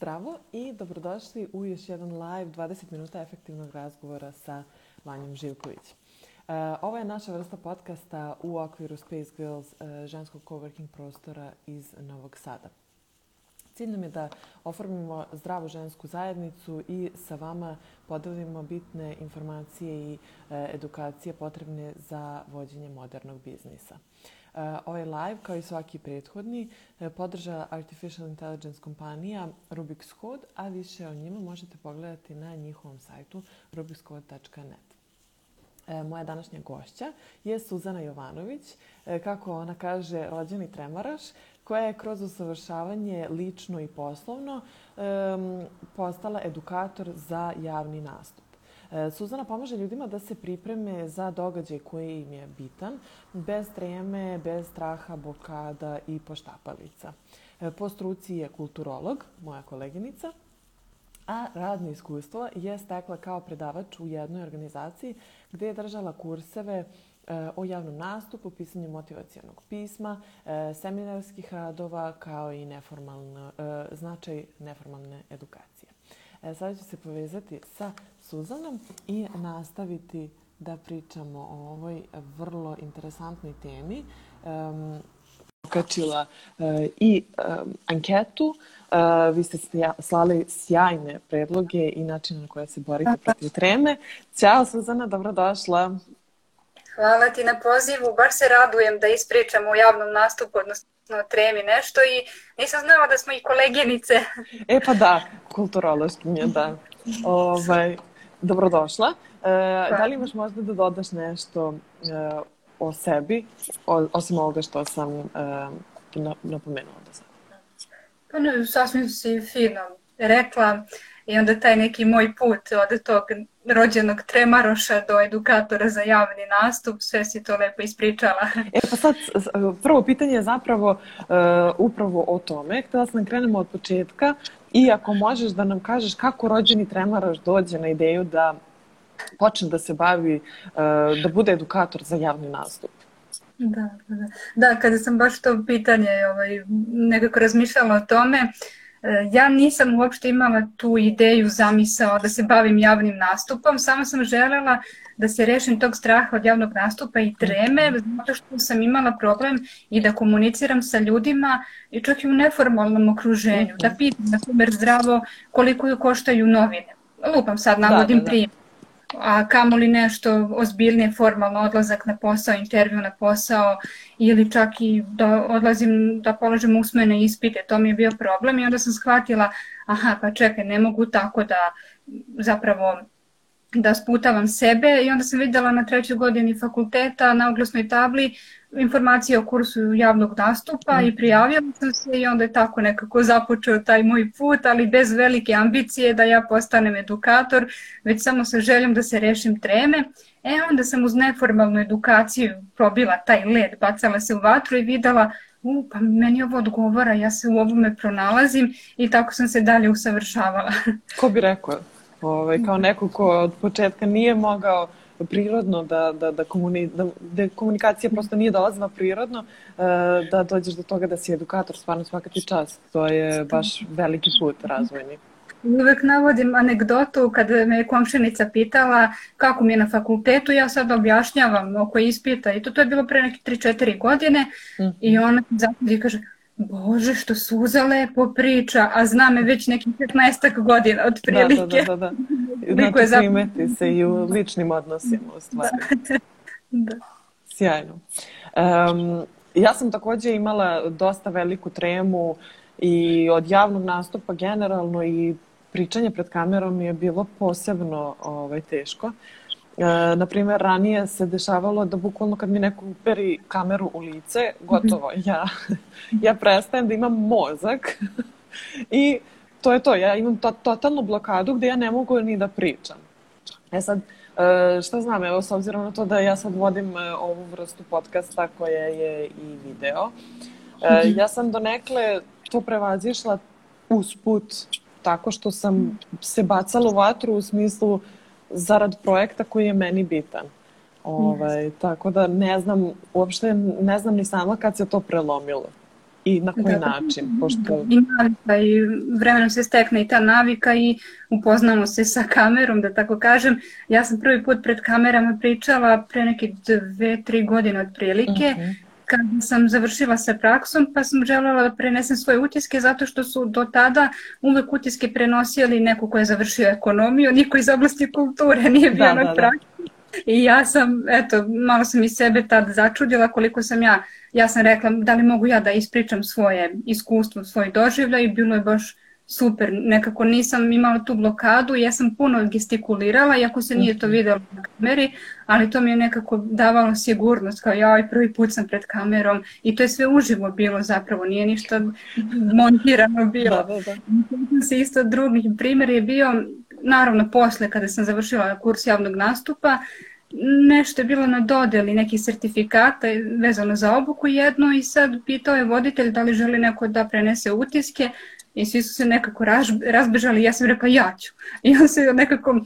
Zdravo i dobrodošli u još jedan live 20 minuta efektivnog razgovora sa Vanjom Živković. Uh, ovo je naša vrsta podcasta u okviru Space Girls uh, ženskog coworking prostora iz Novog Sada. Cilj nam je da oformimo zdravu žensku zajednicu i sa vama podelimo bitne informacije i uh, edukacije potrebne za vođenje modernog biznisa. Uh, ovaj live, kao i svaki prethodni, uh, podrža Artificial Intelligence kompanija Rubik's Code, a više o njima možete pogledati na njihovom sajtu rubikscode.net. Uh, moja današnja gošća je Suzana Jovanović, kako ona kaže, rođeni tremaraš, koja je kroz usavršavanje lično i poslovno um, postala edukator za javni nastup. E, Suzana pomaže ljudima da se pripreme za događaj koji im je bitan, bez treme, bez straha, blokada i poštapalica. E, po struci je kulturolog, moja koleginica, a radno iskustvo je stekla kao predavač u jednoj organizaciji gde je držala kurseve e, o javnom nastupu, pisanju motivacijonog pisma, seminarskih radova kao i neformalno, značaj neformalne edukacije. Sada ću se povezati sa Suzanom i nastaviti da pričamo o ovoj vrlo interesantnoj temi. Um, okačila uh, i um, anketu. Uh, vi ste slali sjajne predloge i načine na koje se borite protiv treme. Ćao Suzana, dobrodošla. Hvala ti na pozivu. Baš se radujem da ispričam u javnom nastupu, odnosno o tremi nešto i nisam znala da smo i koleginice. E pa da, kulturološkinje, da. Ovaj, Dobrodošla. E, da li imaš možda da dodaš nešto e, o sebi, o, osim ovoga što sam e, napomenula do sada? Pa ne, sasvim si fino rekla i onda taj neki moj put od tog rođenog tremaroša do edukatora za javni nastup, sve si to lepo ispričala. E pa sad, prvo pitanje je zapravo uh, upravo o tome. Htela sam da krenemo od početka i ako možeš da nam kažeš kako rođeni tremaraš dođe na ideju da počne da se bavi, uh, da bude edukator za javni nastup. Da, da, da. kada sam baš to pitanje ovaj, nekako razmišljala o tome, uh, E, ja nisam uopšte imala tu ideju, zamisao da se bavim javnim nastupom, samo sam želela da se rešim tog straha od javnog nastupa i treme, zato što sam imala problem i da komuniciram sa ljudima i čak i u neformalnom okruženju, da pitam, na primjer, zdravo koliko koštaju novine. Lupam sad, navodim da, da, da. primjer a kamoli nešto ozbiljnije formalno odlazak na posao, intervju na posao ili čak i da odlazim da položim usmene ispite, to mi je bio problem i onda sam shvatila, aha pa čekaj, ne mogu tako da zapravo da sputavam sebe i onda sam videla na trećoj godini fakulteta na oglasnoj tabli informacije o kursu javnog nastupa i prijavila sam se i onda je tako nekako započeo taj moj put, ali bez velike ambicije da ja postanem edukator, već samo sa željom da se rešim treme. E onda sam uz neformalnu edukaciju probila taj led, bacala se u vatru i videla u, pa meni ovo odgovara, ja se u ovome pronalazim i tako sam se dalje usavršavala. Ko bi rekao? Ovaj, kao neko ko od početka nije mogao prirodno da, da, da, komuni, da, da komunikacija prosto nije dolazila prirodno, e, da dođeš do toga da si edukator, stvarno svaka ti čast. To je baš veliki put razvojni. Uvek navodim anegdotu kada me komšenica pitala kako mi je na fakultetu, ja sad objašnjavam oko ispita i to, to je bilo pre neke 3-4 godine mm. i ona zapadi kaže, Bože, što Suza lepo priča, a zna me već nekih 15 godina od prilike. Da, da, da. da. Znači, primeti se i u ličnim odnosima, u stvari. Da. da. Sjajno. Um, ja sam takođe imala dosta veliku tremu i od javnog nastupa generalno i pričanje pred kamerom je bilo posebno ovaj, teško. Uh, E, na primjer, ranije se dešavalo da bukvalno kad mi neko uperi kameru u lice, gotovo, mhm. ja, ja prestajem da imam mozak i to je to, ja imam to, totalnu blokadu gde ja ne mogu ni da pričam. E sad, e, šta znam, evo, s obzirom na to da ja sad vodim e, ovu vrstu podcasta koja je i video, e, mhm. ja sam donekle to prevazišla usput tako što sam se bacala u vatru u smislu zarad projekta koji je meni bitan. Ovaj, yes. Tako da ne znam, uopšte ne znam ni sama kad se to prelomilo. i na koji da, način? Pošto... I navika i vremenom se stekne i ta navika i upoznamo se sa kamerom, da tako kažem. Ja sam prvi put pred kamerama pričala pre neke dve, tri godine otprilike. Uh mhm. Kada sam završila sa praksom, pa sam želela da prenesem svoje utiske zato što su do tada uvek utiske prenosili neko ko je završio ekonomiju, niko iz oblasti kulture nije bio da, na da, da. praksi. Da. I ja sam, eto, malo sam i sebe tad začudila koliko sam ja, ja sam rekla da li mogu ja da ispričam svoje iskustvo, svoj doživljaj i bilo je baš super, nekako nisam imala tu blokadu, ja sam puno gestikulirala, iako se nije to mhm. videlo na kameri, ali to mi je nekako davalo sigurnost, kao ja prvi put sam pred kamerom i to je sve uživo bilo zapravo, nije ništa montirano bilo. Da, da, da. Se isto drugi primjer je bio, naravno posle kada sam završila kurs javnog nastupa, nešto je bilo na dodeli nekih sertifikata vezano za obuku jedno i sad pitao je voditelj da li želi neko da prenese utiske i svi su se nekako razbežali ja sam rekla ja ću. I on se nekako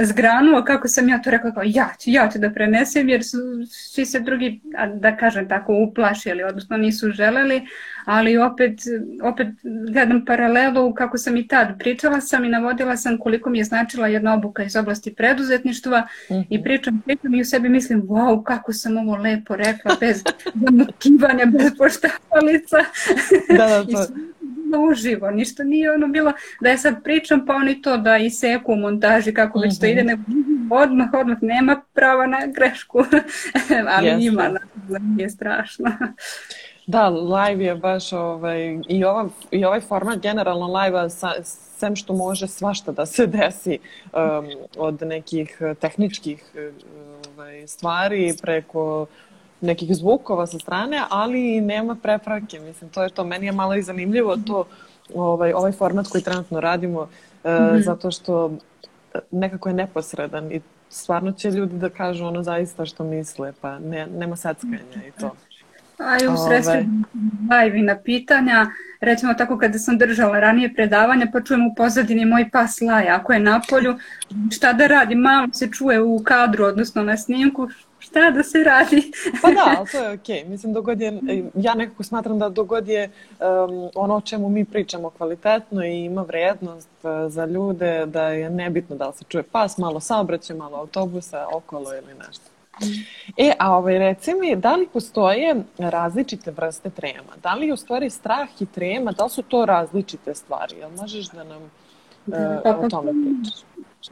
zgranuo kako sam ja to rekla kao ja ću, ja ću da prenesem jer su svi se drugi, da kažem tako, uplašili, odnosno nisu želeli, ali opet, opet gledam paralelu kako sam i tad pričala sam i navodila sam koliko mi je značila jedna obuka iz oblasti preduzetništva mm -hmm. i pričam, pričam i u sebi mislim wow, kako sam ovo lepo rekla bez zamotivanja, bez poštavalica. Da, da, to uživo, ništa nije ono bilo da je sad pričam pa oni to da iseku u montaži kako već to ide, mhm. nego odmah, odmah nema prava na grešku, ali yes. ima, nije strašno. Da, live je baš ovaj, i, ova, i ovaj format generalno live-a sem što može svašta da se desi um, od nekih tehničkih ovaj, stvari preko nekih zvukova sa strane, ali nema preprake. Mislim, to je to. Meni je malo i zanimljivo to, ovaj, ovaj format koji trenutno radimo, mm -hmm. zato što nekako je neposredan i stvarno će ljudi da kažu ono zaista što misle, pa ne, nema sackanja i to. A i u sredstvu live na pitanja, recimo tako kada sam držala ranije predavanja, pa čujem u pozadini moj pas laja, ako je na polju, šta da radi, malo se čuje u kadru, odnosno na snimku, šta da se radi. pa da, ali to je okej. Okay. Mislim, dogod je, ja nekako smatram da dogod je um, ono o čemu mi pričamo kvalitetno i ima vrednost uh, za ljude, da je nebitno da li se čuje pas, malo saobraćaj, malo autobusa, okolo ili nešto. E, a ovaj, reci mi, da li postoje različite vrste trema? Da li je u stvari strah i trema, da li su to različite stvari? Jel možeš da nam uh, pa, o tome pričaš?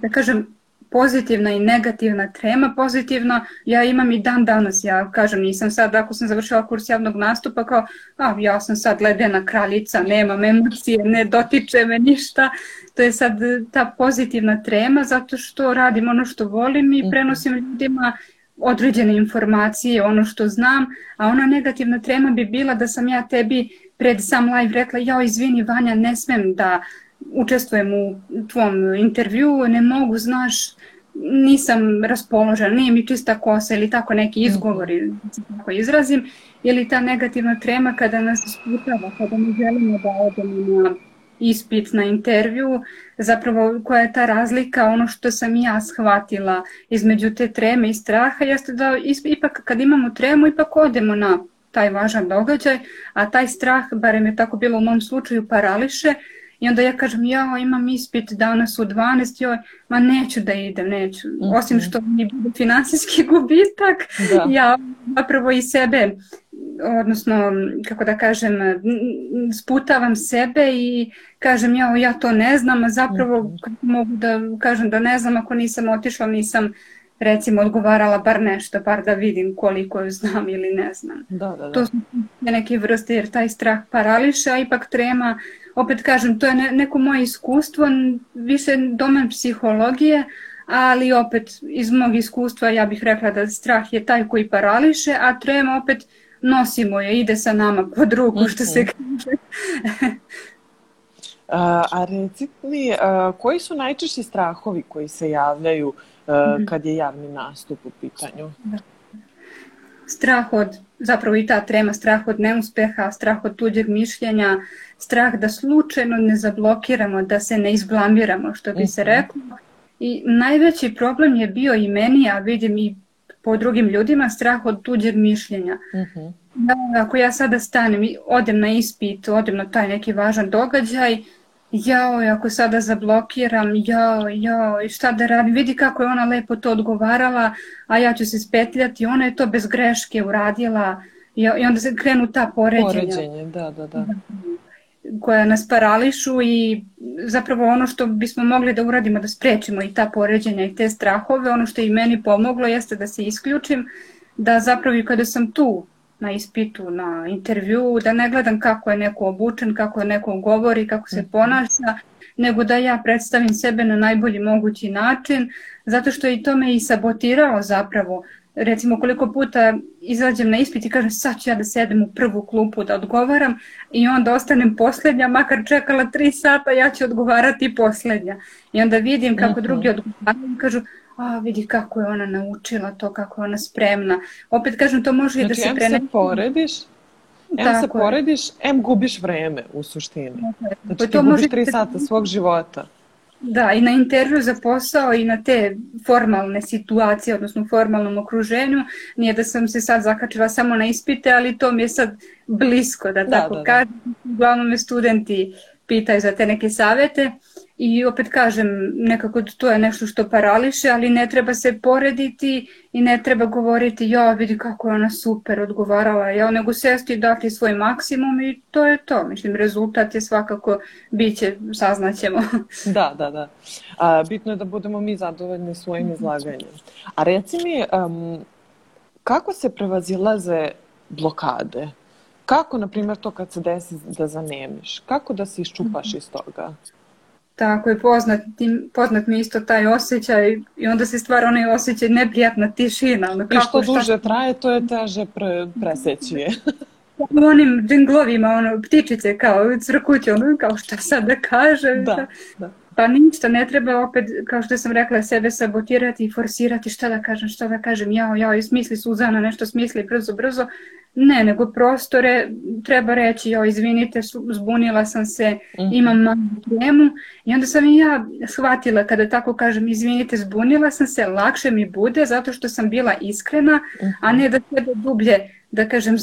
Da kažem, pozitivna i negativna trema. Pozitivna ja imam i dan danas, ja kažem nisam sad, ako sam završila kurs javnog nastupa kao, a ja sam sad ledena kraljica, nemam emocije, ne dotiče me ništa. To je sad ta pozitivna trema zato što radim ono što volim i mhm. prenosim ljudima određene informacije, ono što znam, a ona negativna trema bi bila da sam ja tebi pred sam live rekla, jao izvini Vanja, ne smem da učestvujem u tvom intervju, ne mogu, znaš, nisam raspoložena, nije mi čista kosa ili tako neki mhm. izgovori, tako izrazim, ili ta negativna trema kada nas isputava, kada ne želimo da odemo na ispit na intervju, zapravo koja je ta razlika, ono što sam ja shvatila između te treme i straha, jeste da ipak kad imamo tremu, ipak odemo na taj važan događaj, a taj strah, barem je tako bilo u mom slučaju, parališe, I onda ja kažem, ja imam ispit danas u 12, joj, ma neću da idem, neću. Mm -hmm. Osim što mi bude finansijski gubitak, da. ja zapravo i sebe, odnosno, kako da kažem, sputavam sebe i kažem, ja, ja to ne znam, a zapravo mm -hmm. mogu da kažem da ne znam ako nisam otišla, nisam recimo odgovarala bar nešto, bar da vidim koliko znam ili ne znam. Da, da, da. To su neke vrste jer taj strah parališe, a ipak trema opet kažem, to je ne, neko moje iskustvo, više domen psihologije, ali opet iz mog iskustva ja bih rekla da strah je taj koji parališe, a trema opet nosimo je, ide sa nama pod ruku, što se mhm. kaže. a, a reci mi, a, koji su najčešći strahovi koji se javljaju a, mhm. kad je javni nastup u pitanju? Da. Strah od, zapravo i ta trema, strah od neuspeha, strah od tuđeg mišljenja, strah da slučajno ne zablokiramo, da se ne izblamiramo, što bi se mhm. reklo. I najveći problem je bio i meni, a vidim i po drugim ljudima, strah od tuđeg mišljenja. Uh mhm. -huh. Da, ako ja sada stanem i odem na ispit, odem na taj neki važan događaj, jao, ako sada zablokiram, jao, jao, i šta da radim, vidi kako je ona lepo to odgovarala, a ja ću se spetljati, ona je to bez greške uradila i, i onda se krenu ta poređenja. Poređenje, da, da, da. Koja nas parališu i zapravo ono što bismo mogli da uradimo, da sprečimo i ta poređenja i te strahove, ono što je i meni pomoglo jeste da se isključim, da zapravo i kada sam tu na ispitu, na intervju, da ne gledam kako je neko obučen, kako je neko govori, kako se mhm. ponaša, nego da ja predstavim sebe na najbolji mogući način, zato što i to me i sabotiralo zapravo. Recimo koliko puta izađem na ispit i kažem sad ću ja da sedem u prvu klupu da odgovaram i onda ostanem poslednja, makar čekala tri sata, ja ću odgovarati poslednja. I onda vidim kako mhm. drugi odgovaraju i kažu a vidi kako je ona naučila to, kako je ona spremna. Opet kažem, to može znači, i da se prene... Znači, se porediš, em Tako se porediš, em gubiš vreme u suštini. Znači, pa ti gubiš tri sata svog života. Da, i na intervju za posao i na te formalne situacije, odnosno formalnom okruženju, nije da sam se sad zakačila samo na ispite, ali to mi je sad blisko, da, da tako da, da. kažem. Uglavnom me studenti pitaju za te neke savete. I opet kažem, nekako to je nešto što parališe, ali ne treba se porediti i ne treba govoriti, ja vidi kako je ona super odgovarala, ja nego sesti i dati svoj maksimum i to je to. Mislim, rezultat je svakako, bit će, saznaćemo. Da, da, da. A, bitno je da budemo mi zadovoljni svojim izlaganjem. A reci mi, um, kako se prevazilaze blokade? Kako, na primjer, to kad se desi da zanemiš? Kako da se iščupaš mm -hmm. iz toga? Tako je, poznat, poznat mi isto taj osjećaj i onda se stvara onaj osjećaj neprijatna tišina. Ono, kako, I što duže šta... traje, to je teže pre, preseći je. u onim džinglovima, ono, ptičice kao crkuće, ono, kao šta sad da kažem. Da, da. Pa ništa, ne treba opet, kao što sam rekla, sebe sabotirati i forsirati šta da kažem, šta da kažem, jao, jao, i smisli Suzana, nešto smisli brzo, brzo. Ne, nego prosto re, treba reći, jao, izvinite, zbunila sam se, -hmm. imam malu temu. I onda sam i ja shvatila, kada tako kažem, izvinite, zbunila sam se, lakše mi bude, zato što sam bila iskrena, a ne da sebe dublje da kažem,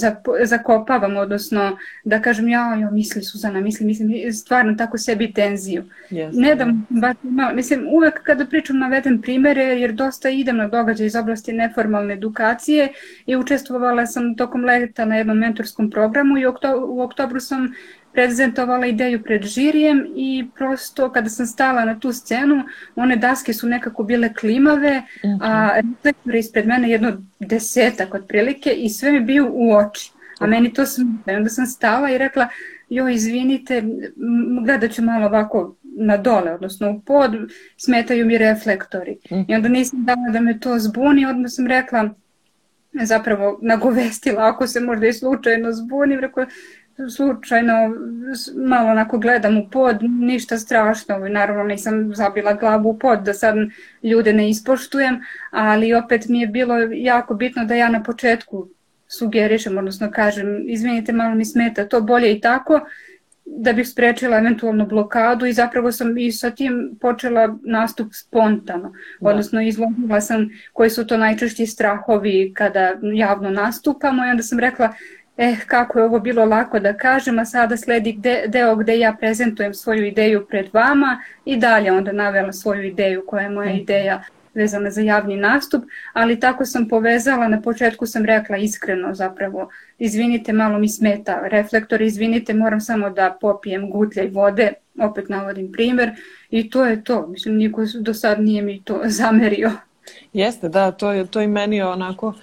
zakopavam, odnosno da kažem, ja, ja, misli Suzana, misli, mislim, stvarno tako sebi tenziju. Yes, ne da, baš malo, mislim, uvek kada pričam navedem primere, jer dosta idem na događaj iz oblasti neformalne edukacije i učestvovala sam tokom leta na jednom mentorskom programu i u, okto, u oktobru sam prezentovala ideju pred žirijem i prosto kada sam stala na tu scenu, one daske su nekako bile klimave, a reflektor ispred mene jedno desetak otprilike i sve mi bio u oči. A meni to smeta. I onda sam stala i rekla, joj, izvinite, gledat ću malo ovako na dole, odnosno u pod, smetaju mi reflektori. Mm -hmm. I onda nisam dala da me to zbuni, onda sam rekla, zapravo nagovestila, ako se možda i slučajno zbunim, rekla, slučajno malo onako gledam u pod, ništa strašno, naravno nisam zabila glavu u pod da sad ljude ne ispoštujem, ali opet mi je bilo jako bitno da ja na početku sugerišem, odnosno kažem, izvinite, malo mi smeta, to bolje i tako, da bih sprečila eventualnu blokadu i zapravo sam i sa tim počela nastup spontano, da. odnosno izložila sam koji su to najčešći strahovi kada javno nastupamo i onda sam rekla eh, kako je ovo bilo lako da kažem, a sada sledi gde, deo gde ja prezentujem svoju ideju pred vama i dalje onda navela svoju ideju koja je moja ideja vezana za javni nastup, ali tako sam povezala, na početku sam rekla iskreno zapravo, izvinite, malo mi smeta reflektor, izvinite, moram samo da popijem gutljaj vode, opet navodim primer, i to je to, mislim, niko do sad nije mi to zamerio. Jeste, da, to je, to i meni onako, um,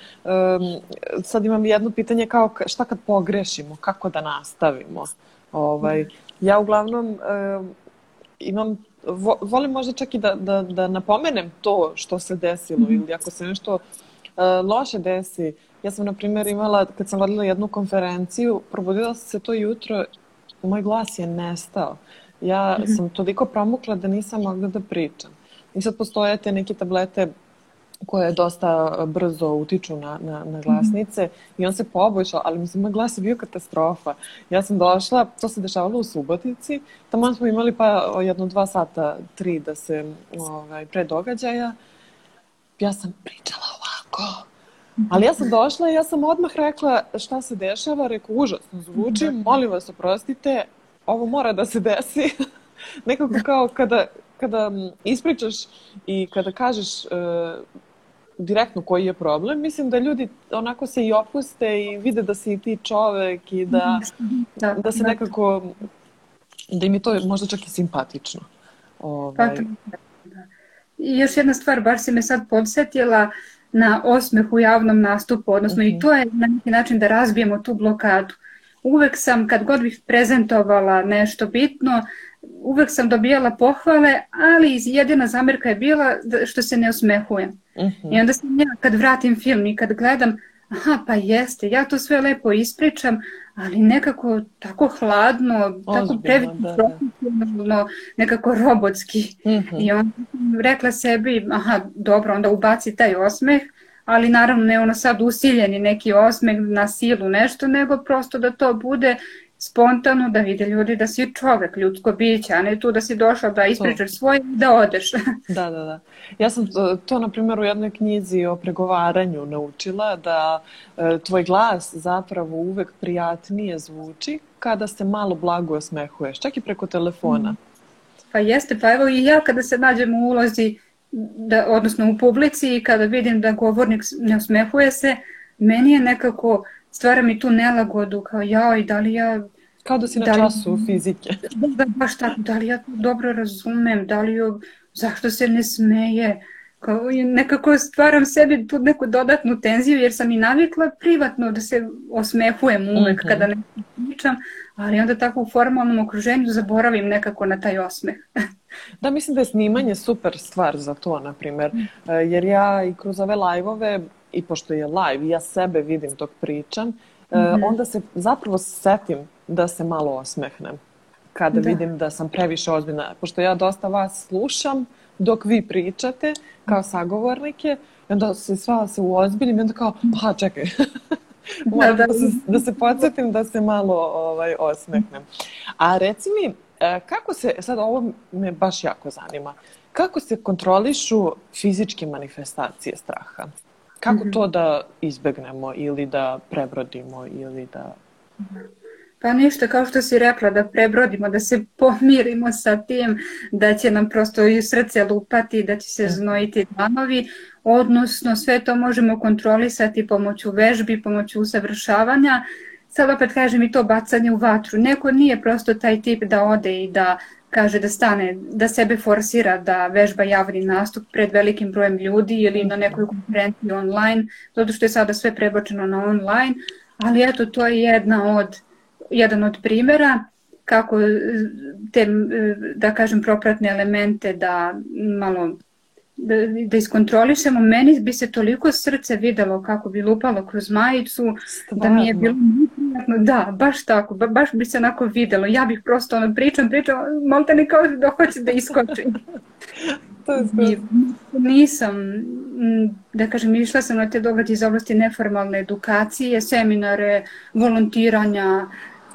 sad imam jedno pitanje kao šta kad pogrešimo, kako da nastavimo. Ovaj, ja uglavnom um, imam, vo, volim možda čak i da, da, da napomenem to što se desilo mm -hmm. ili ako se nešto uh, loše desi. Ja sam, na primjer, imala, kad sam vodila jednu konferenciju, probudila sam se to jutro, moj glas je nestao. Ja mm -hmm. sam toliko promukla da nisam mogla da pričam. I sad postoje te neke tablete koje dosta brzo utiču na, na, na glasnice mm -hmm. i on se poboljšao, ali mislim, moj glas je bio katastrofa. Ja sam došla, to se dešavalo u Subotici, tamo smo imali pa jedno dva sata, tri da se ovaj, pre događaja. Ja sam pričala ovako, Ali ja sam došla i ja sam odmah rekla šta se dešava, rekao užasno zvuči, da. molim vas oprostite, ovo mora da se desi. Nekako kao kada, kada ispričaš i kada kažeš uh, direktno koji je problem, mislim da ljudi onako se i opuste i vide da si ti čovek i da, da, da se da. nekako, da im je to možda čak i simpatično. Ovaj. Pa, da. I još jedna stvar, baš si me sad podsjetila na osmeh u javnom nastupu, odnosno mm -hmm. i mhm. to je na neki način da razbijemo tu blokadu. Uvek sam, kad god bih prezentovala nešto bitno, uvek sam dobijala pohvale, ali jedina zamerka je bila što se ne osmehujem. -huh. I onda sam ja kad vratim film i kad gledam, aha pa jeste, ja to sve lepo ispričam, ali nekako tako hladno, Ozbiljno, tako previše da, da. nekako robotski. Mhm. -huh. I onda sam rekla sebi, aha dobro, onda ubaci taj osmeh, ali naravno ne ono sad usiljeni neki osmeh na silu nešto, nego prosto da to bude spontano da vide ljudi da si čovek, ljudsko biće, a ne tu da si došla da ispričaš svoje i da odeš. Da, da, da. Ja sam to, to na primjer u jednoj knjizi o pregovaranju naučila da e, tvoj glas zapravo uvek prijatnije zvuči kada se malo blago osmehuješ, čak i preko telefona. Mm. Pa jeste, pa evo i ja kada se nađem u ulozi, da, odnosno u publici i kada vidim da govornik ne osmehuje se, meni je nekako stvara mi tu nelagodu, kao ja i da li ja... Kao da si na da li, času fizike. Da, da, baš tako, da li ja to dobro razumem, da li joj, zašto se ne smeje, kao, nekako stvaram sebi tu neku dodatnu tenziju jer sam i navikla privatno da se osmehujem uvek mm -hmm. kada ne pričam, ali onda tako u formalnom okruženju zaboravim nekako na taj osmeh. da, mislim da je snimanje super stvar za to, na primer, mm. e, jer ja i kroz ove live-ove i pošto je live ja sebe vidim dok pričam, mm -hmm. onda se zapravo setim da se malo osmehnem kada da. vidim da sam previše ozbiljna. Pošto ja dosta vas slušam dok vi pričate kao sagovornike, onda se sva se uozbiljim i onda kao, pa čekaj, da, da. da, se, da se podsjetim da se malo ovaj, osmehnem. A reci mi, e, kako se, sad ovo me baš jako zanima, kako se kontrolišu fizičke manifestacije straha? Kako to da izbegnemo ili da prebrodimo ili da... Pa ništa, kao što si rekla, da prebrodimo, da se pomirimo sa tim, da će nam prosto i srce lupati, da će se da. znojiti dlanovi, odnosno sve to možemo kontrolisati pomoću vežbi, pomoću usavršavanja. Sad opet kažem i to bacanje u vatru. Neko nije prosto taj tip da ode i da kaže da stane, da sebe forsira da vežba javni nastup pred velikim brojem ljudi ili na nekoj konferenciji online, zato što je sada sve prebačeno na online, ali eto to je jedna od, jedan od primjera kako te, da kažem, propratne elemente da malo da, da iskontrolišemo, meni bi se toliko srce videlo kako bi lupalo kroz majicu, Stvarno. da mi je bilo neprijatno, da, baš tako, ba, baš bi se onako videlo, ja bih prosto ono pričam, pričam, malo te ne kao da hoće da iskoči. to je I, nisam, da kažem, išla sam na te događaje iz oblasti neformalne edukacije, seminare, volontiranja,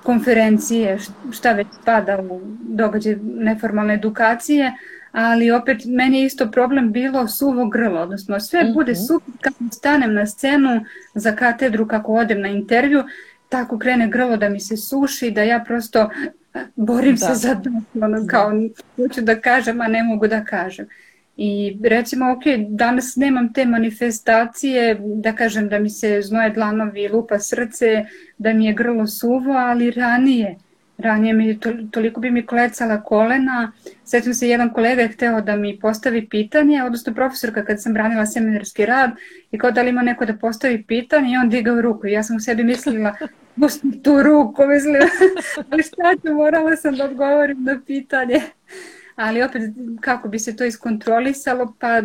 konferencije, šta već spada u događaje neformalne edukacije, ali opet meni je isto problem bilo suvo grlo, odnosno sve mm -hmm. bude super kako stanem na scenu za katedru, kako odem na intervju, tako krene grlo da mi se suši, da ja prosto borim da. se za da, ono, da. kao hoću da kažem, a ne mogu da kažem. I recimo, ok, danas nemam te manifestacije, da kažem da mi se znoje dlanovi, lupa srce, da mi je grlo suvo, ali ranije, ranije mi to, toliko bi mi klecala kolena. Sjećam se, jedan kolega je hteo da mi postavi pitanje, odnosno profesorka kad sam branila seminarski rad i kao da li ima neko da postavi pitanje i on digao ruku. I ja sam u sebi mislila, pusti tu ruku, mislim, ali šta ću, morala sam da odgovorim na pitanje. Ali opet, kako bi se to iskontrolisalo, pa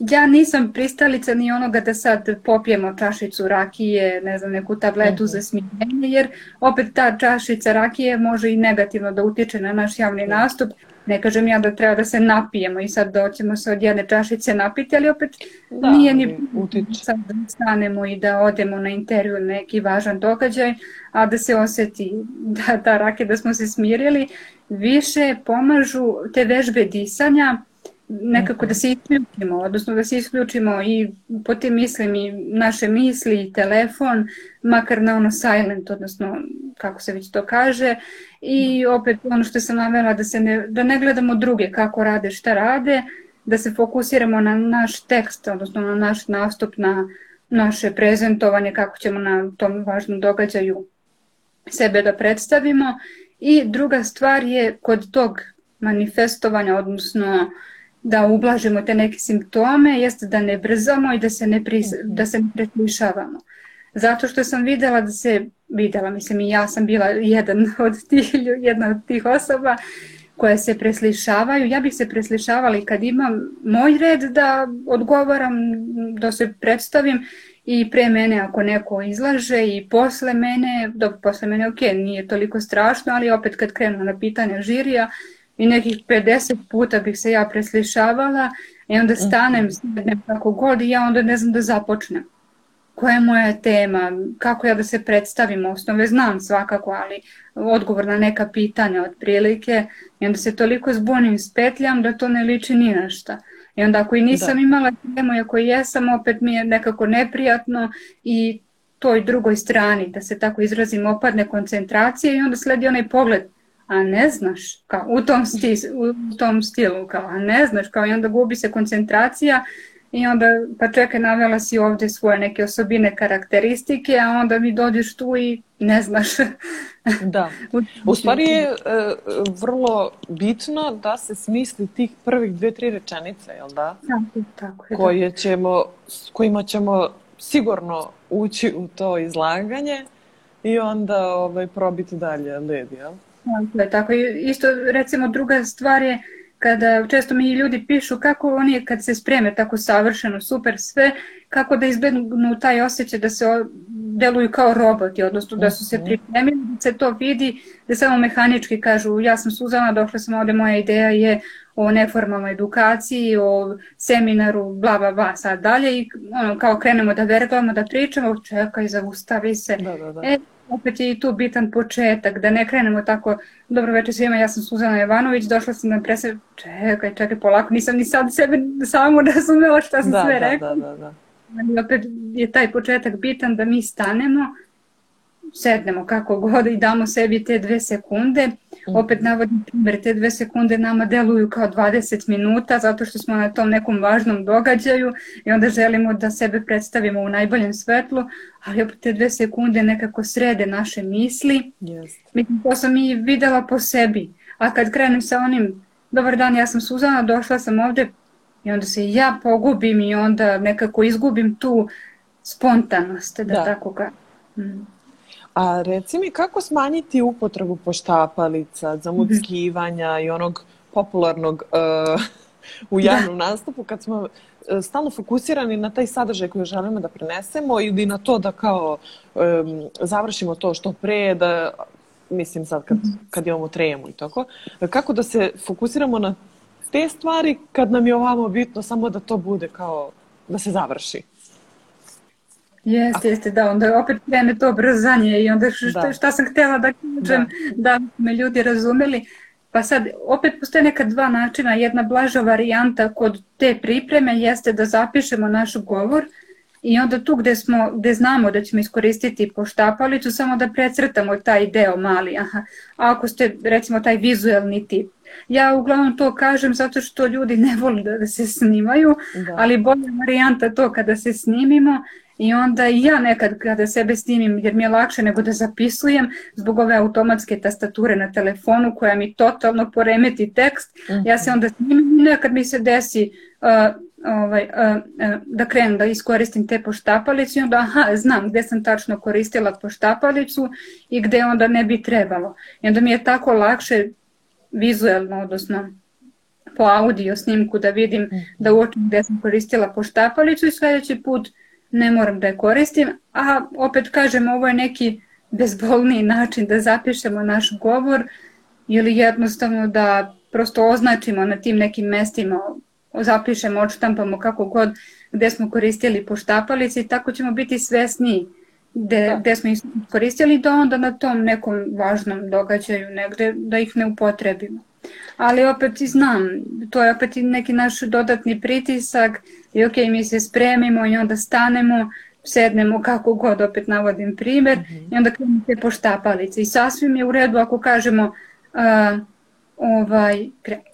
ja nisam pristalica ni onoga da sad popijemo čašicu rakije, ne znam, neku tabletu za smirenje, jer opet ta čašica rakije može i negativno da utiče na naš javni nastup. Ne kažem ja da treba da se napijemo i sad doćemo se od jedne čašice napiti, ali opet da, nije ni utiče. sad da stanemo i da odemo na intervju neki važan događaj, a da se oseti da ta rakija da smo se smirili. Više pomažu te vežbe disanja, nekako da se isključimo, odnosno da se isključimo i po tim mislim i naše misli i telefon, makar na ono silent, odnosno kako se već to kaže. I opet ono što sam navela da, se ne, da ne gledamo druge kako rade, šta rade, da se fokusiramo na naš tekst, odnosno na naš nastup, na naše prezentovanje, kako ćemo na tom važnom događaju sebe da predstavimo. I druga stvar je kod tog manifestovanja, odnosno da ublažimo te neke simptome, jeste da ne brzamo i da se ne, pris, da se ne preslišavamo. Zato što sam videla da se, videla, mislim i ja sam bila jedan od tih, jedna od tih osoba koje se preslišavaju. Ja bih se preslišavala i kad imam moj red da odgovaram, da se predstavim i pre mene ako neko izlaže i posle mene, dok posle mene ok, nije toliko strašno, ali opet kad krenu na pitanja žirija i nekih 50 puta bih se ja preslišavala i onda stanem, sednem kako god i ja onda ne znam da započnem. Koja je moja tema, kako ja da se predstavim, osnove znam svakako, ali odgovor na neka pitanja otprilike. I onda se toliko zbunim, spetljam da to ne liči ni na šta. I onda ako i nisam da. imala temu i ako jesam, opet mi je nekako neprijatno i toj drugoj strani, da se tako izrazim, opadne koncentracija i onda sledi onaj pogled, a ne znaš, kao u tom, stis, u tom stilu, kao a ne znaš, kao i onda gubi se koncentracija I onda, pa čekaj, navela si ovde svoje neke osobine, karakteristike, a onda mi dođeš tu i ne znaš. da. U stvari je e, vrlo bitno da se smisli tih prvih dve, tri rečenice, jel da? Tako, tako je. Da. Koje ćemo, s kojima ćemo sigurno ući u to izlaganje i onda ovaj, probiti dalje led, jel? Tako je, tako. Isto, recimo, druga stvar je kada često mi ljudi pišu kako oni kad se spreme tako savršeno, super sve, kako da izbegnu taj osjećaj da se deluju kao roboti, odnosno da su se mhm. pripremili, da se to vidi, da samo mehanički kažu ja sam Suzana, došla sam ovde, moja ideja je o neformalnoj edukaciji, o seminaru, bla, bla, bla, sad dalje i ono, kao krenemo da verglamo, da pričamo, čekaj, zaustavi se. Da, da, da. E, opet je i tu bitan početak, da ne krenemo tako, dobro večer svima, ja sam Suzana Jovanović, došla sam na prese, čekaj, čekaj, polako, nisam ni sad sebe samo razumela šta sam da, sve da, rekla. Da, da, da. Ali opet je taj početak bitan da mi stanemo, sednemo kako god i damo sebi te dve sekunde. Opet navodim primjer, te dve sekunde nama deluju kao 20 minuta zato što smo na tom nekom važnom događaju i onda želimo da sebe predstavimo u najboljem svetlu, ali opet te dve sekunde nekako srede naše misli. Yes. To sam i videla po sebi. A kad krenem sa onim, dobar dan, ja sam Suzana, došla sam ovde i onda se ja pogubim i onda nekako izgubim tu spontanost, da, da. tako kažem. Mm. A reci mi kako smanjiti upotrebu poštapalica, zamuckivanja i onog popularnog uh, u da. javnom da. nastupu kad smo uh, stalno fokusirani na taj sadržaj koji želimo da prenesemo ili na to da kao um, završimo to što pre, da mislim sad kad, kad imamo tremu i tako. Kako da se fokusiramo na te stvari kad nam je ovamo bitno samo da to bude kao da se završi? Jeste, jeste, da, onda opet krene to brzanje i onda šta, da. šta sam htjela da kažem, da. da me ljudi razumeli. Pa sad, opet postoje neka dva načina. Jedna blaža varijanta kod te pripreme jeste da zapišemo naš govor i onda tu gde, smo, gde znamo da ćemo iskoristiti poštapalicu, samo da precrtamo taj deo mali. Aha. A ako ste, recimo, taj vizuelni tip. Ja uglavnom to kažem zato što ljudi ne vole da, da se snimaju, da. ali bolja varijanta to kada se snimimo I onda i ja nekad kada sebe snimim, jer mi je lakše nego da zapisujem zbog ove automatske tastature na telefonu koja mi totalno poremeti tekst, mm -hmm. ja se onda snimim i nekad mi se desi uh, ovaj, uh, uh, da krenem da iskoristim te poštapalice i onda aha, znam gde sam tačno koristila poštapalicu i gde onda ne bi trebalo. I onda mi je tako lakše vizuelno, odnosno po audio snimku da vidim, mhm. da uočim gde sam koristila poštapalicu i sledeći put ne moram da je koristim, a opet kažem ovo je neki bezbolniji način da zapišemo naš govor ili jednostavno da prosto označimo na tim nekim mestima, zapišemo, odštampamo kako god gde smo koristili poštapalice i tako ćemo biti svesniji gde, da. gde smo koristili da onda na tom nekom važnom događaju negde da ih ne upotrebimo. Ali opet i znam, to je opet i neki naš dodatni pritisak i ok, mi se spremimo i onda stanemo, sednemo kako god, opet navodim primjer, mm -hmm. i onda krenemo te poštapalice. I sasvim je u redu ako kažemo, uh, ovaj,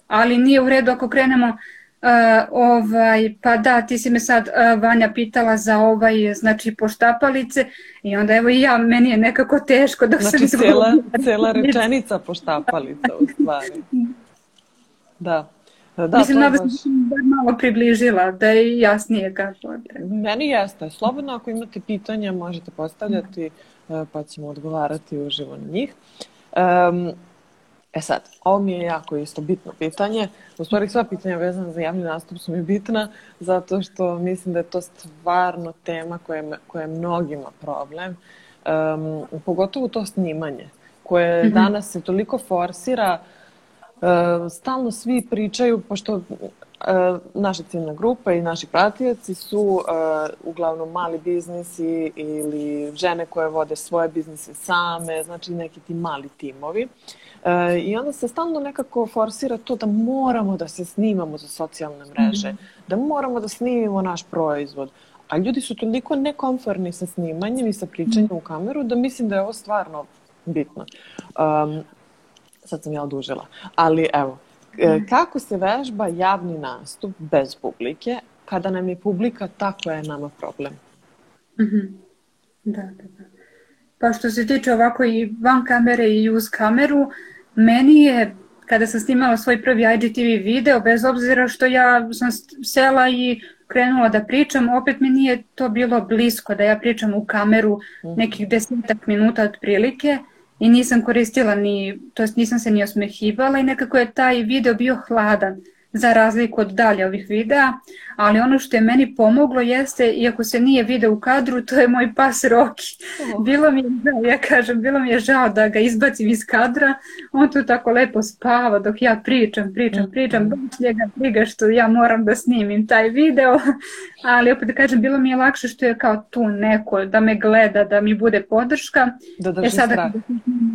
ali nije u redu ako krenemo Uh, ovaj, pa da, ti si me sad uh, Vanja pitala za ovaj, znači poštapalice i onda evo i ja, meni je nekako teško dok znači, sam cela, cela rečenica poštapalica u stvari. Da. Da, Mislim, da baš... da malo približila, da je jasnije kako je. Meni jeste. Slobodno ako imate pitanja možete postavljati uh, pa ćemo odgovarati uživo na njih. Um, E sad, ovo mi je jako isto bitno pitanje. U stvari sva pitanja vezana za javni nastup su mi bitna zato što mislim da je to stvarno tema koja je, koja je mnogima problem. Um, pogotovo to snimanje koje mm -hmm. danas se toliko forsira Uh, stalno svi pričaju, pošto uh, naša ciljna grupa i naši pratioci su uh, uglavnom mali biznisi ili žene koje vode svoje biznise same, znači neki ti mali timovi. E, I onda se stalno nekako forsira to da moramo da se snimamo za socijalne mreže, -hmm. da moramo da snimimo naš proizvod. A ljudi su toliko nekomforni sa snimanjem i sa pričanjem u kameru da mislim da je ovo stvarno bitno. Um, sad sam ja odužila. Ali evo, e, kako se vežba javni nastup bez publike kada nam je publika ta koja je nama problem? Mm -hmm. Da, da, da. Pa što se tiče ovako i van kamere i uz kameru, meni je kada sam snimala svoj prvi IGTV video, bez obzira što ja sam sela i krenula da pričam, opet mi nije to bilo blisko da ja pričam u kameru mhm. nekih desetak minuta otprilike i nisam koristila ni, to jest nisam se ni osmehivala i nekako je taj video bio hladan za razliku od dalje ovih videa, ali ono što je meni pomoglo jeste, iako se nije video u kadru, to je moj pas Roki. Oh. Bilo mi je, ja kažem, bilo mi je žao da ga izbacim iz kadra, on tu tako lepo spava dok ja pričam, pričam, mm. pričam, baš njega briga što ja moram da snimim taj video, ali opet da kažem, bilo mi je lakše što je kao tu neko da me gleda, da mi bude podrška. Da drži e sada, strah.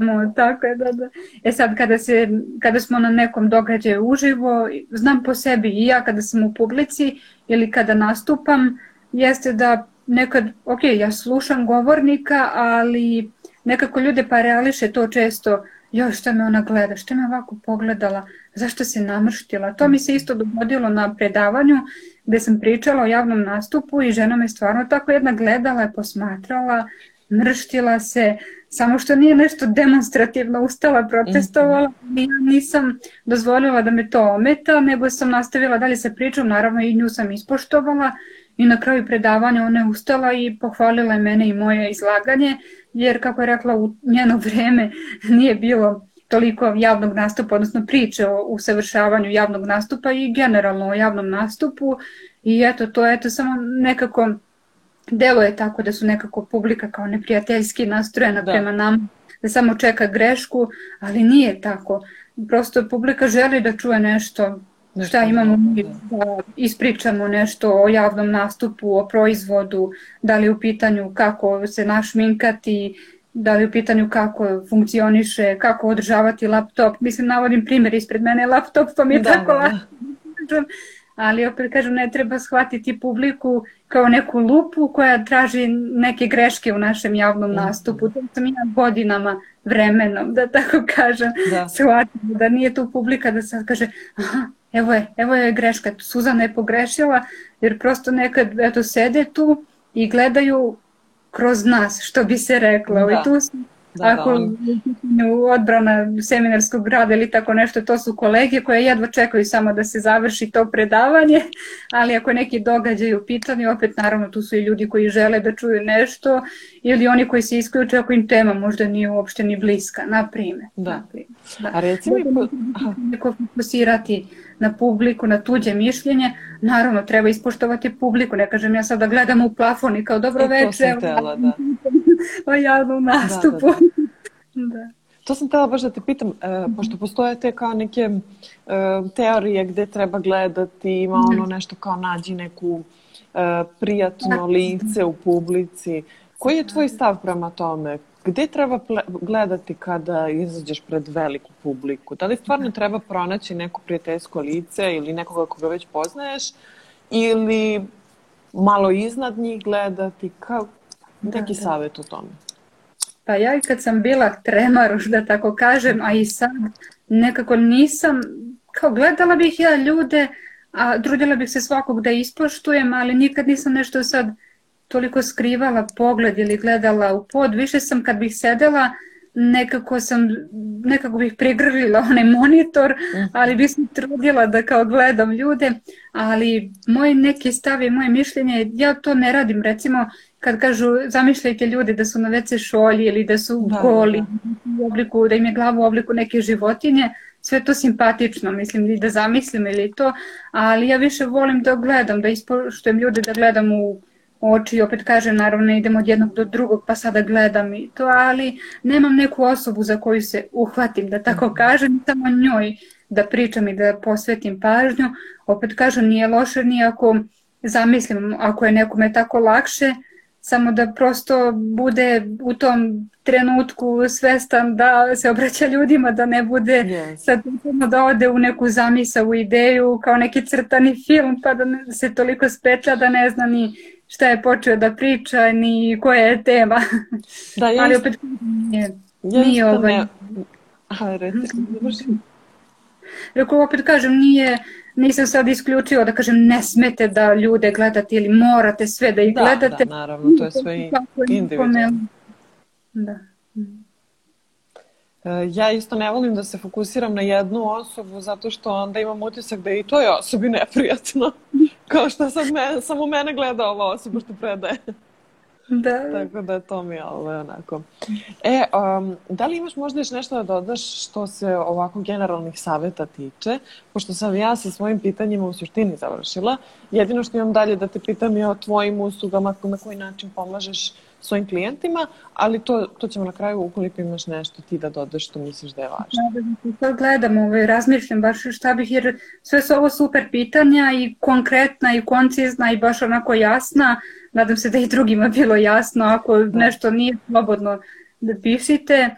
No, tako je, da, da. E sad kada, se, kada smo na nekom događaju uživo, znam po sebi i ja kada sam u publici ili kada nastupam, jeste da nekad, ok, ja slušam govornika, ali nekako ljude pa reališe to često, joj šta me ona gleda, šta me ovako pogledala, zašto se namrštila. To mi se isto dogodilo na predavanju gde sam pričala o javnom nastupu i žena me stvarno tako jedna gledala i posmatrala, mrštila se, samo što nije nešto demonstrativno ustala, protestovala, -hmm. ja nisam dozvolila da me to ometa, nego sam nastavila dalje sa pričom, naravno i nju sam ispoštovala i na kraju predavanja ona je ustala i pohvalila je mene i moje izlaganje, jer kako je rekla u njeno vreme nije bilo toliko javnog nastupa, odnosno priče o usavršavanju javnog nastupa i generalno o javnom nastupu i eto to eto samo nekako delo je tako da su nekako publika kao neprijateljski nastrojena da. prema nam, da samo čeka grešku, ali nije tako. Prosto publika želi da čuje nešto, nešto šta imamo mi da. da ispričamo nešto o javnom nastupu, o proizvodu, da li u pitanju kako se našminkati, da li u pitanju kako funkcioniše, kako održavati laptop. Mislim, navodim primjer ispred mene laptop, pa mi je da, tako da. lako. Ali opet kažem, ne treba shvatiti publiku kao neku lupu koja traži neke greške u našem javnom mm. nastupu. To sam ja godinama vremenom, da tako kažem, da. shvatim da nije tu publika da sad kaže aha, evo je, evo je greška, Suzana je pogrešila, jer prosto nekad eto, sede tu i gledaju kroz nas, što bi se reklo. Da. I tu sam Da, Ako da, odbrana seminarskog grada ili tako nešto, to su kolege koje jedva čekaju samo da se završi to predavanje, ali ako neki događaj u pitanju, opet naravno tu su i ljudi koji žele da čuju nešto ili oni koji se isključe ako im tema možda nije uopšte ni bliska, na primjer. Da. Da. A recimo... Neko fokusirati na publiku, na tuđe mišljenje, naravno treba ispoštovati publiku, ne kažem ja sad da gledam u plafon i kao dobro večer, da. o javnom da, nastupu. Da, da. da. To sam tela baš da te pitam, uh, pošto postoje te kao neke uh, teorije gde treba gledati, ima ono nešto kao nađi neku uh, prijatno lice u publici. Koji je tvoj stav prema tome? Gde treba gledati kada izađeš pred veliku publiku? Da li stvarno treba pronaći neko prijateljsko lice ili nekoga koga već poznaješ ili malo iznad njih gledati? Kao, neki da, da. savjet o tome? Pa ja i kad sam bila tremaruš, da tako kažem, a i sad nekako nisam, kao gledala bih ja ljude, a trudila bih se svakog da ispoštujem, ali nikad nisam nešto sad toliko skrivala pogled ili gledala u pod. Više sam kad bih sedela, nekako sam, nekako bih prigrlila onaj monitor, mhm. ali bih se trudila da kao gledam ljude, ali moj neki stav i moje mišljenje, ja to ne radim, recimo kad kažu zamišljajte ljude da su na WC šolji ili da su da, goli, da. U obliku, da im je glava u obliku neke životinje, sve to simpatično, mislim, i da zamislim ili to, ali ja više volim da gledam, da ispoštujem ljude, da gledam u oči i opet kažem, naravno idem od jednog do drugog pa sada gledam i to, ali nemam neku osobu za koju se uhvatim, da tako mhm. kažem, samo njoj da pričam i da posvetim pažnju. Opet kažem, nije loše ni ako zamislim, ako je nekome tako lakše, samo da prosto bude u tom trenutku svestan da se obraća ljudima, da ne bude yes. sad da ode u neku zamisa u ideju kao neki crtani film pa da se toliko spetlja da ne zna ni šta je počeo da priča ni koja je tema. Da, ja Ali opet nije, ja nije ovaj... Ne... Aha, Rekao, opet kažem, nije, nisam sad isključio da kažem ne smete da ljude gledate ili morate sve da ih da, gledate. Da, naravno, to je sve individualno. Da. E, ja isto ne volim da se fokusiram na jednu osobu zato što onda imam utisak da je i toj osobi neprijatno. Kao što sad me, samo mene gleda ova osoba što predaje. Da. Tako da to mi je ovaj, onako. E, um, da li imaš možda još nešto da dodaš što se ovako generalnih saveta tiče? Pošto sam ja sa svojim pitanjima u suštini završila. Jedino što imam dalje da te pitam je o tvojim uslugama, na koji način pomažeš svojim klijentima, ali to, to ćemo na kraju ukoliko imaš nešto ti da dodaš što misliš da je važno. Da, da, to gledam, ovaj, razmišljam baš šta bih, jer sve su ovo super pitanja i konkretna i koncizna i baš onako jasna. Nadam se da i drugima bilo jasno, ako da. nešto nije slobodno da pišite.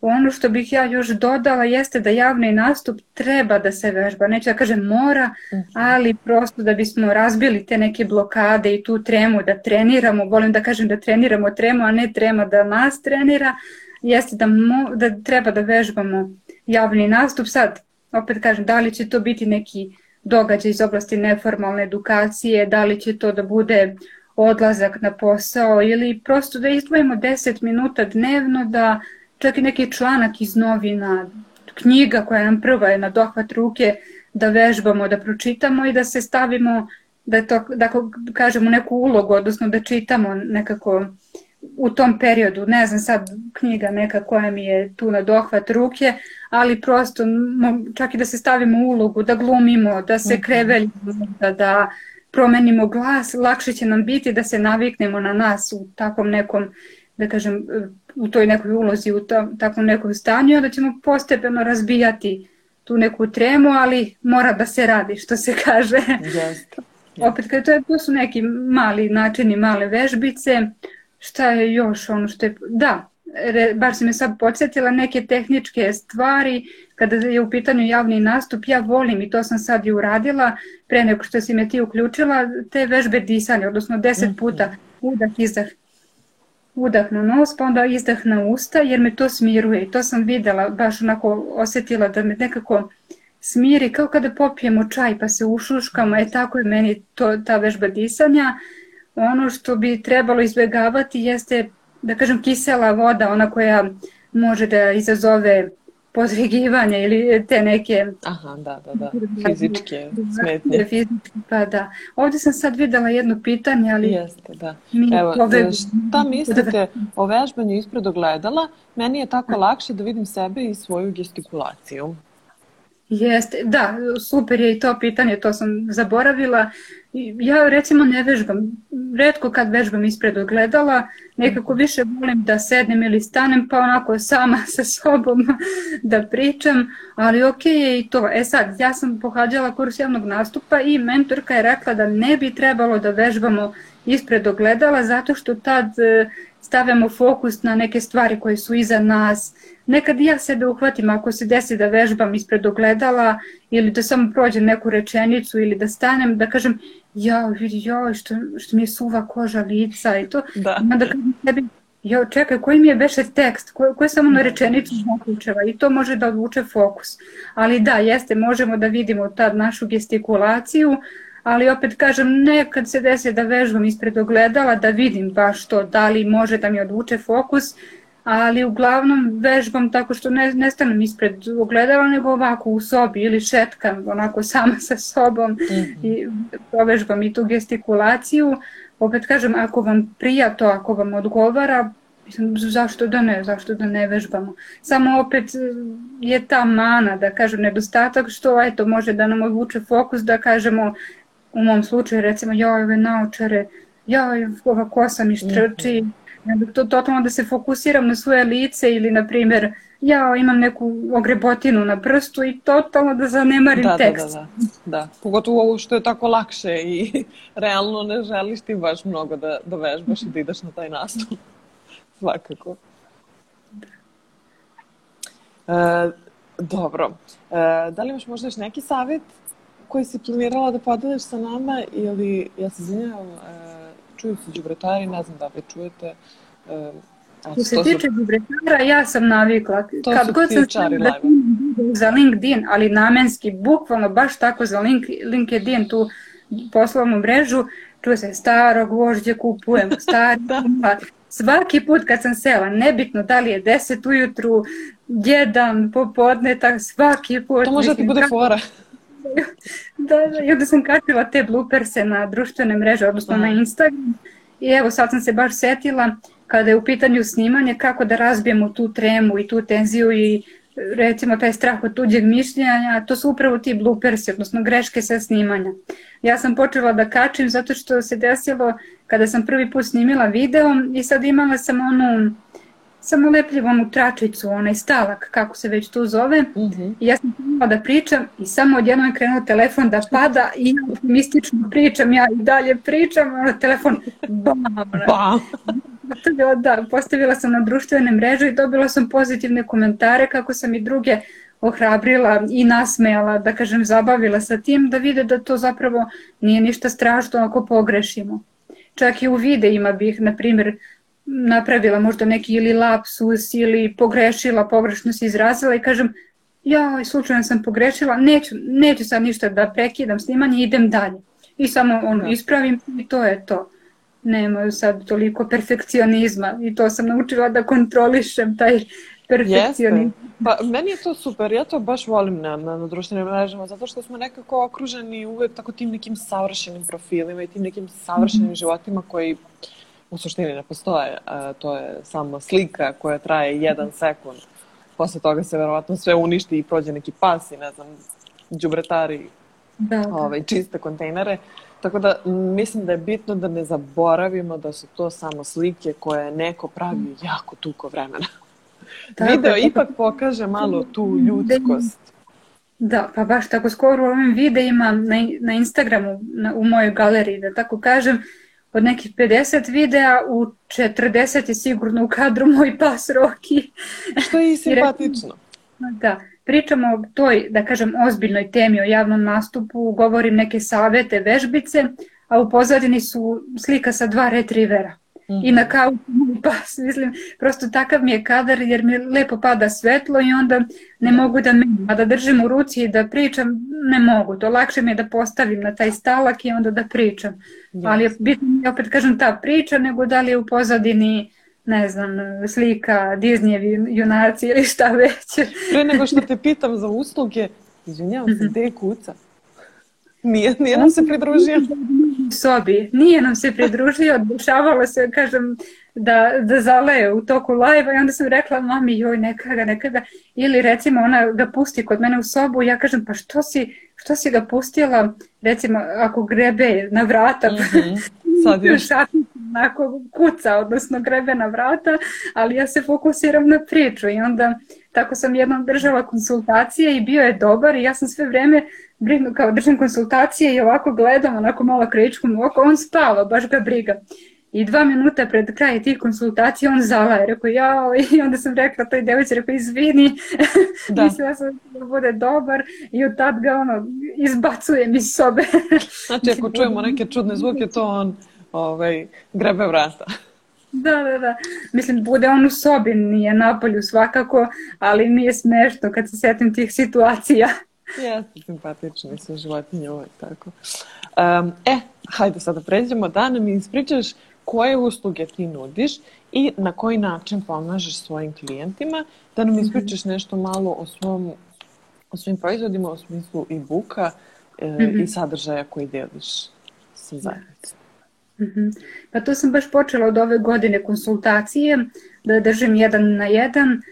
Ono što bih ja još dodala jeste da javni nastup treba da se vežba. Neću da kažem mora, mhm. ali prosto da bismo razbili te neke blokade i tu tremu da treniramo. Volim da kažem da treniramo tremu, a ne trema da nas trenira. Jeste da, mo, da treba da vežbamo javni nastup. Sad, opet kažem, da li će to biti neki događaj iz oblasti neformalne edukacije, da li će to da bude odlazak na posao ili prosto da izdvojimo 10 minuta dnevno da čak i neki članak iz novina, knjiga koja nam prva je na dohvat ruke, da vežbamo, da pročitamo i da se stavimo, da, to, da kažemo neku ulogu, odnosno da čitamo nekako u tom periodu, ne znam sad knjiga neka koja mi je tu na dohvat ruke, ali prosto čak i da se stavimo u ulogu, da glumimo, da se mhm. kreveljimo, da, da promenimo glas, lakše će nam biti da se naviknemo na nas u takvom nekom, da kažem, u toj nekoj ulozi, u tom, takvom nekom stanju, da ćemo postepeno razbijati tu neku tremu, ali mora da se radi, što se kaže. Jeste. Opet, kada to, je, to su neki mali načini, male vežbice, šta je još ono što je, da, re, baš si me sad podsjetila, neke tehničke stvari, kada je u pitanju javni nastup, ja volim i to sam sad i uradila, pre nego što si me ti uključila, te vežbe disanja, odnosno deset mhm. puta udah, izdah, udah na nos, pa onda izdah na usta, jer me to smiruje. I to sam videla, baš onako osetila da me nekako smiri, kao kada popijemo čaj pa se ušuškamo, e tako je meni to, ta vežba disanja. Ono što bi trebalo izbjegavati jeste, da kažem, kisela voda, ona koja može da izazove pozrigivanje ili te neke... Aha, da, da, da, fizičke smetnje. Fizičke, pa da. Ovdje sam sad videla jedno pitanje, ali... Jeste, da. Evo, ove... šta mislite o vežbanju ispred ogledala? Meni je tako lakše da vidim sebe i svoju gestikulaciju. Jeste, da, super je i to pitanje, to sam zaboravila. Ja recimo ne vežbam, redko kad vežbam ispred ogledala, nekako mhm. više volim da sednem ili stanem pa onako sama sa sobom da pričam, ali ok je i to. E sad, ja sam pohađala kurs javnog nastupa i mentorka je rekla da ne bi trebalo da vežbamo ispred ogledala zato što tad stavljamo fokus na neke stvari koje su iza nas. Nekad ja sebe uhvatim ako se desi da vežbam ispred ogledala ili da samo prođem neku rečenicu ili da stanem, da kažem ja, vidi, joj, što, što mi je suva koža lica i to. Da. da kažem sebi, jo, čekaj, koji mi je beše tekst, ko, ko je samo na rečenicu zaključeva i to može da odvuče fokus. Ali da, jeste, možemo da vidimo tad našu gestikulaciju, ali opet kažem, nekad se desi da vežbam ispred ogledala, da vidim baš to, da li može da mi odvuče fokus, ali uglavnom vežbam tako što ne, ne stanem ispred ogledala, nego ovako u sobi ili šetkam onako sama sa sobom mm -hmm. i provežbam i tu gestikulaciju. Opet kažem, ako vam prija to, ako vam odgovara, Mislim, zašto da ne, zašto da ne vežbamo. Samo opet je ta mana, da kažem, nedostatak što eto, može da nam odvuče fokus, da kažemo u mom slučaju recimo joj ove naočare, joj ova kosa mi štrči, mm -hmm. to totalno da se fokusiram na svoje lice ili na primjer ja imam neku ogrebotinu na prstu i totalno da zanemarim da, tekst. Da, da, da, da. Pogotovo ovo što je tako lakše i realno ne želiš ti baš mnogo da, da vežbaš i da ideš na taj nastup. Svakako. E, dobro. E, da li imaš možda još neki savjet koji si planirala da podeliš sa nama ili, ja se izvinjavam, e, čuju se džubretari, ne znam da li čujete. E, Što se tiče džubretara, ja sam navikla. To Kad god sam stavila za LinkedIn, ali namenski, bukvalno baš tako za link, LinkedIn, tu poslovnu mrežu, čuje se starog vožđe kupujem, stari da. Svaki put kad sam sela, nebitno da li je 10 ujutru, jedan popodne, tak svaki put. To može da ti bude fora. Da, da, i onda sam kačila te blooperse na društvene mreže, odnosno Aha. na Instagram. I evo sad sam se baš setila kada je u pitanju snimanje kako da razbijemo tu tremu i tu tenziju i recimo taj strah od tuđeg mišljenja, to su upravo ti bloopersi, odnosno greške sa snimanja. Ja sam počela da kačim zato što se desilo kada sam prvi put snimila video i sad imala sam onu samo lepljivu onu tračicu, onaj stalak, kako se već tu zove. Mhm. -huh. I ja sam krenula da pričam i samo odjednom je krenuo telefon da pada i ja optimistično pričam, ja i dalje pričam, ono telefon bam. bam. da, postavila sam na društvene mreže i dobila sam pozitivne komentare kako sam i druge ohrabrila i nasmejala, da kažem, zabavila sa tim, da vide da to zapravo nije ništa strašno ako pogrešimo. Čak i u videima bih, na primjer, napravila možda neki ili lapsus ili pogrešila, pogrešno se izrazila i kažem ja, slučajno sam pogrešila, neću, neću sad ništa da prekidam snimanje, idem dalje. I samo ono, da. ispravim i to je to. Nema sad toliko perfekcionizma i to sam naučila da kontrolišem taj perfekcionizam. Jeste. Pa meni je to super, ja to baš volim na, na, na društvenim mrežama, zato što smo nekako okruženi uvek tako tim nekim savršenim profilima i tim nekim savršenim mm -hmm. životima koji u suštini ne postoje. To je samo slika koja traje jedan sekund. Posle toga se verovatno sve uništi i prođe neki pas i ne znam, džubretari da, da. Ovaj, čiste kontejnere. Tako da mislim da je bitno da ne zaboravimo da su to samo slike koje neko pravi jako tuko vremena. Da, Video da, ipak pokaže malo tu ljudskost. Da, pa baš tako skoro u ovim videima na, na Instagramu, na, u mojoj galeriji, da tako kažem, od nekih 50 videa u 40 je sigurno u kadru moj pas Roki. Što je i simpatično. Da, pričamo o toj, da kažem, ozbiljnoj temi o javnom nastupu, govorim neke savete, vežbice, a u pozadini su slika sa dva retrivera. Mm. I na kauču pas, mislim, prosto takav mi je kadar jer mi lepo pada svetlo i onda ne mogu da me, a da držim u ruci i da pričam, ne mogu. To lakše mi je da postavim na taj stalak i onda da pričam. Yes. Ali bitno mi je opet kažem ta priča, nego da li je u pozadini ne znam, slika Disneyevi junaci ili šta već. Pre nego što te pitam za usluge, izvinjavam se, mhm. gde je kuca? Nije, nije nam se pridružio. Sobi. Nije nam se pridružio, dešavalo se, kažem, da, da zaleje u toku live i onda sam rekla mami joj neka ga, neka ga ili recimo ona ga pusti kod mene u sobu ja kažem pa što si, što si ga pustila recimo ako grebe na vrata mm -hmm. sad još onako kuca odnosno grebe na vrata ali ja se fokusiram na priču i onda tako sam jednom držala konsultacije i bio je dobar i ja sam sve vreme brinu kao držam konsultacije i ovako gledam onako malo kričkom oko on spava baš ga briga I dva minuta pred kraj tih konsultacija on zalaje, rekao ja, i onda sam rekla toj devojci, rekao izvini, da. mislila sam da bude dobar i od tad ga ono izbacujem iz sobe. Znači ako čujemo neke čudne zvuke, to on ovaj, grebe vrata. Da, da, da. Mislim, bude on u sobi, nije napolju svakako, ali mi je smešno kad se setim tih situacija. Jeste, simpatični su životinje uvek tako. Um, e, hajde sada pređemo da nam ispričaš koje usluge ti nudiš i na koji način pomažeš svojim klijentima, da nam ispričaš nešto malo o, svom, o svojim proizvodima, u smislu i buka e, mm -hmm. i sadržaja koji deliš sa zajednicom. Mm -hmm. Pa to sam baš počela od ove godine konsultacije, da držim jedan na jedan,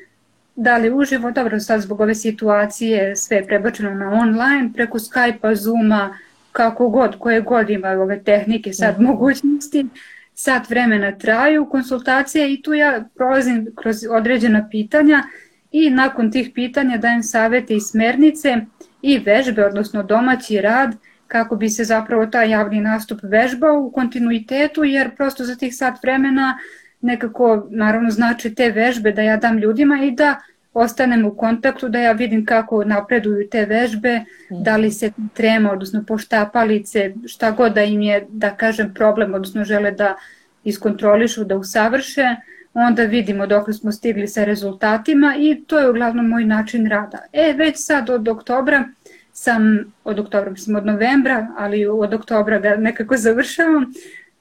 da li uživo, dobro sad zbog ove situacije sve je prebačeno na online, preko Skype-a, Zooma, kako god, koje god imaju ove tehnike sad mm mogućnosti, sat vremena traju konsultacije i tu ja prolazim kroz određena pitanja i nakon tih pitanja dajem savete i smernice i vežbe, odnosno domaći rad, kako bi se zapravo taj javni nastup vežbao u kontinuitetu, jer prosto za tih sat vremena nekako, naravno, znači te vežbe da ja dam ljudima i da ostanem u kontaktu, da ja vidim kako napreduju te vežbe, da li se trema, odnosno poštapalice, šta god da im je, da kažem, problem, odnosno žele da iskontrolišu, da usavrše, onda vidimo dok smo stigli sa rezultatima i to je uglavnom moj način rada. E, već sad od oktobra sam, od oktobra, mislim od novembra, ali od oktobra ga nekako završavam,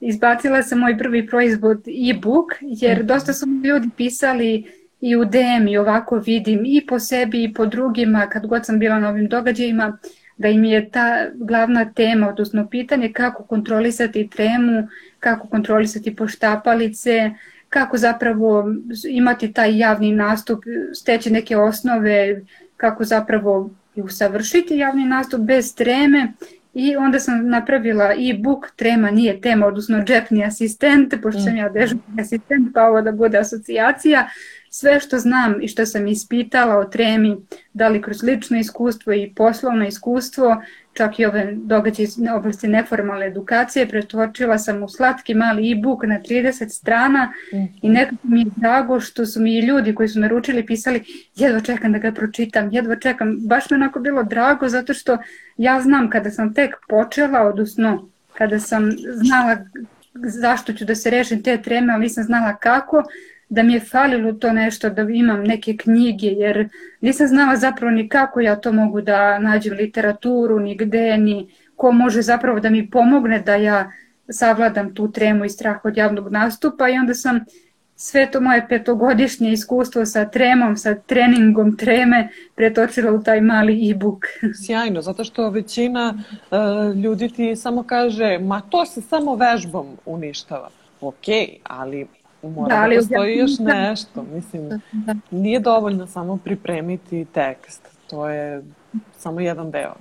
izbacila sam moj prvi proizvod e-book, jer mhm. dosta su mi ljudi pisali i u DM i ovako vidim i po sebi i po drugima kad god sam bila na ovim događajima da im je ta glavna tema, odnosno pitanje kako kontrolisati tremu, kako kontrolisati poštapalice, kako zapravo imati taj javni nastup, steći neke osnove, kako zapravo i usavršiti javni nastup bez treme i onda sam napravila i book trema nije tema, odnosno džepni asistent, pošto sam ja dežurni asistent, pa ovo da bude asocijacija, sve što znam i što sam ispitala o tremi, da li kroz lično iskustvo i poslovno iskustvo, čak i ove događaje iz oblasti neformalne edukacije, pretočila sam u slatki mali e-book na 30 strana i nekako mi je drago što su mi ljudi koji su me ručili pisali jedva čekam da ga pročitam, jedva čekam. Baš mi onako bilo drago zato što ja znam kada sam tek počela, odnosno kada sam znala zašto ću da se rešim te treme, ali nisam znala kako, da mi je falilo to nešto, da imam neke knjige, jer nisam znala zapravo ni kako ja to mogu da nađem literaturu, ni gde, ni ko može zapravo da mi pomogne da ja savladam tu tremu i strah od javnog nastupa i onda sam sve to moje petogodišnje iskustvo sa tremom, sa treningom treme pretočila u taj mali e-book. Sjajno, zato što većina uh, ljudi ti samo kaže ma to se samo vežbom uništava. Ok, ali mora da, da postoji još nešto. Mislim, da, da. nije dovoljno samo pripremiti tekst. To je samo jedan deo.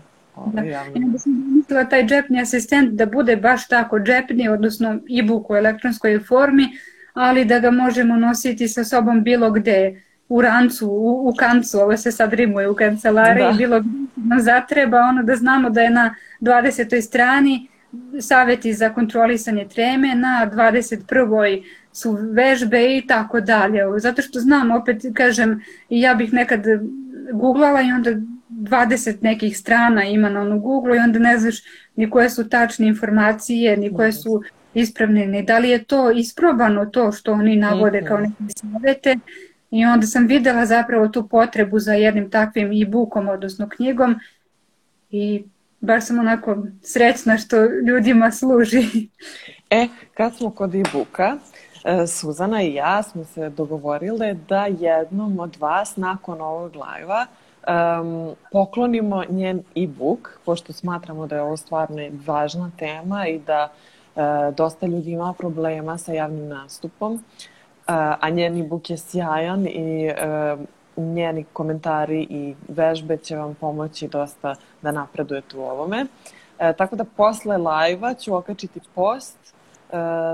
Da. Ja da sam mislila taj džepni asistent da bude baš tako džepni, odnosno e-book u elektronskoj formi, ali da ga možemo nositi sa sobom bilo gde, u rancu, u, u kancu, ovo se sad rimuje u kancelariji, da. bilo gde nam zatreba, ono da znamo da je na 20. strani saveti za kontrolisanje treme, na 21 su vežbe i tako dalje. Zato što znam, opet kažem, ja bih nekad googlala i onda 20 nekih strana ima na onu Google i onda ne znaš ni koje su tačne informacije, ni koje su ispravne, ni da li je to isprobano to što oni navode kao neke savete i onda sam videla zapravo tu potrebu za jednim takvim e-bookom, odnosno knjigom i baš sam onako srećna što ljudima služi. E, kad smo kod e-booka, Suzana i ja smo se dogovorile da jednom od vas nakon ovog live-a um, poklonimo njen e-book, pošto smatramo da je ovo stvarno važna tema i da uh, dosta ljudi ima problema sa javnim nastupom, uh, a njen e-book je sjajan i uh, njeni komentari i vežbe će vam pomoći dosta da napredujete u ovome. E, tako da posle live-a ću okačiti post e,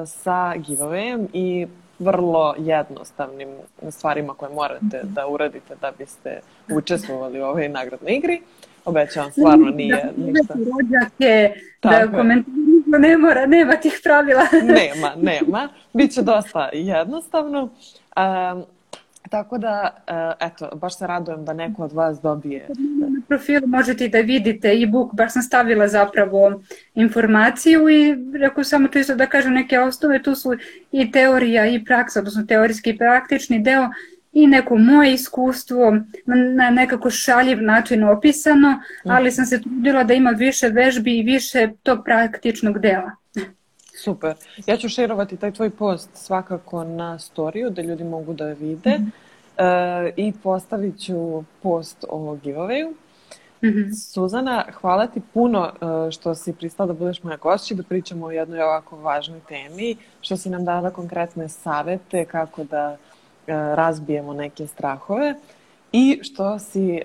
sa giveawayem i vrlo jednostavnim stvarima koje morate da uradite da biste učestvovali u ovoj nagradnoj igri. Obećavam, stvarno nije da, ništa. Rođake, da komentarimo, ne mora, nema tih pravila. nema, nema. Biće dosta jednostavno. Um, Tako da, eto, baš se radujem da neko od vas dobije. Na profilu možete i da vidite e-book, baš sam stavila zapravo informaciju i rekao samo čisto da kažem neke osnove, tu su i teorija i praksa, odnosno teorijski i praktični deo i neko moje iskustvo na nekako šaljiv način opisano, mhm. ali sam se trudila da ima više vežbi i više tog praktičnog dela. Super. Ja ću šerovati taj tvoj post svakako na storiju da ljudi mogu da vide mm -hmm. uh, i postavit ću post o giveawayu. Mm -hmm. Suzana, hvala ti puno uh, što si pristala da budeš moja gošća da pričamo o jednoj ovako važnoj temi, što si nam dala konkretne savete kako da uh, razbijemo neke strahove i što si,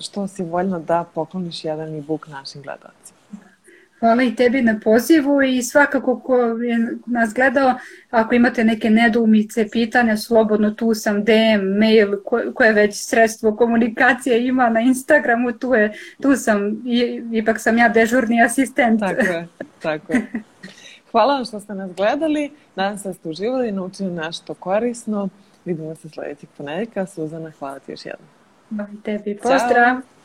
što si voljno da pokloniš jedan e-book našim gledalcima. Hvala i tebi na pozivu i svakako ko je nas gledao, ako imate neke nedoumice, pitanja, slobodno tu sam, DM, mail, ko, koje već sredstvo komunikacije ima na Instagramu, tu, je, tu sam, i, ipak sam ja dežurni asistent. Tako je, tako je. Hvala vam što ste nas gledali, nadam se da ste uživali i naučili nešto korisno. Vidimo se sledećeg ponedjeljka. Suzana, hvala ti još jednom. Hvala tebi, pozdrav! Ćao.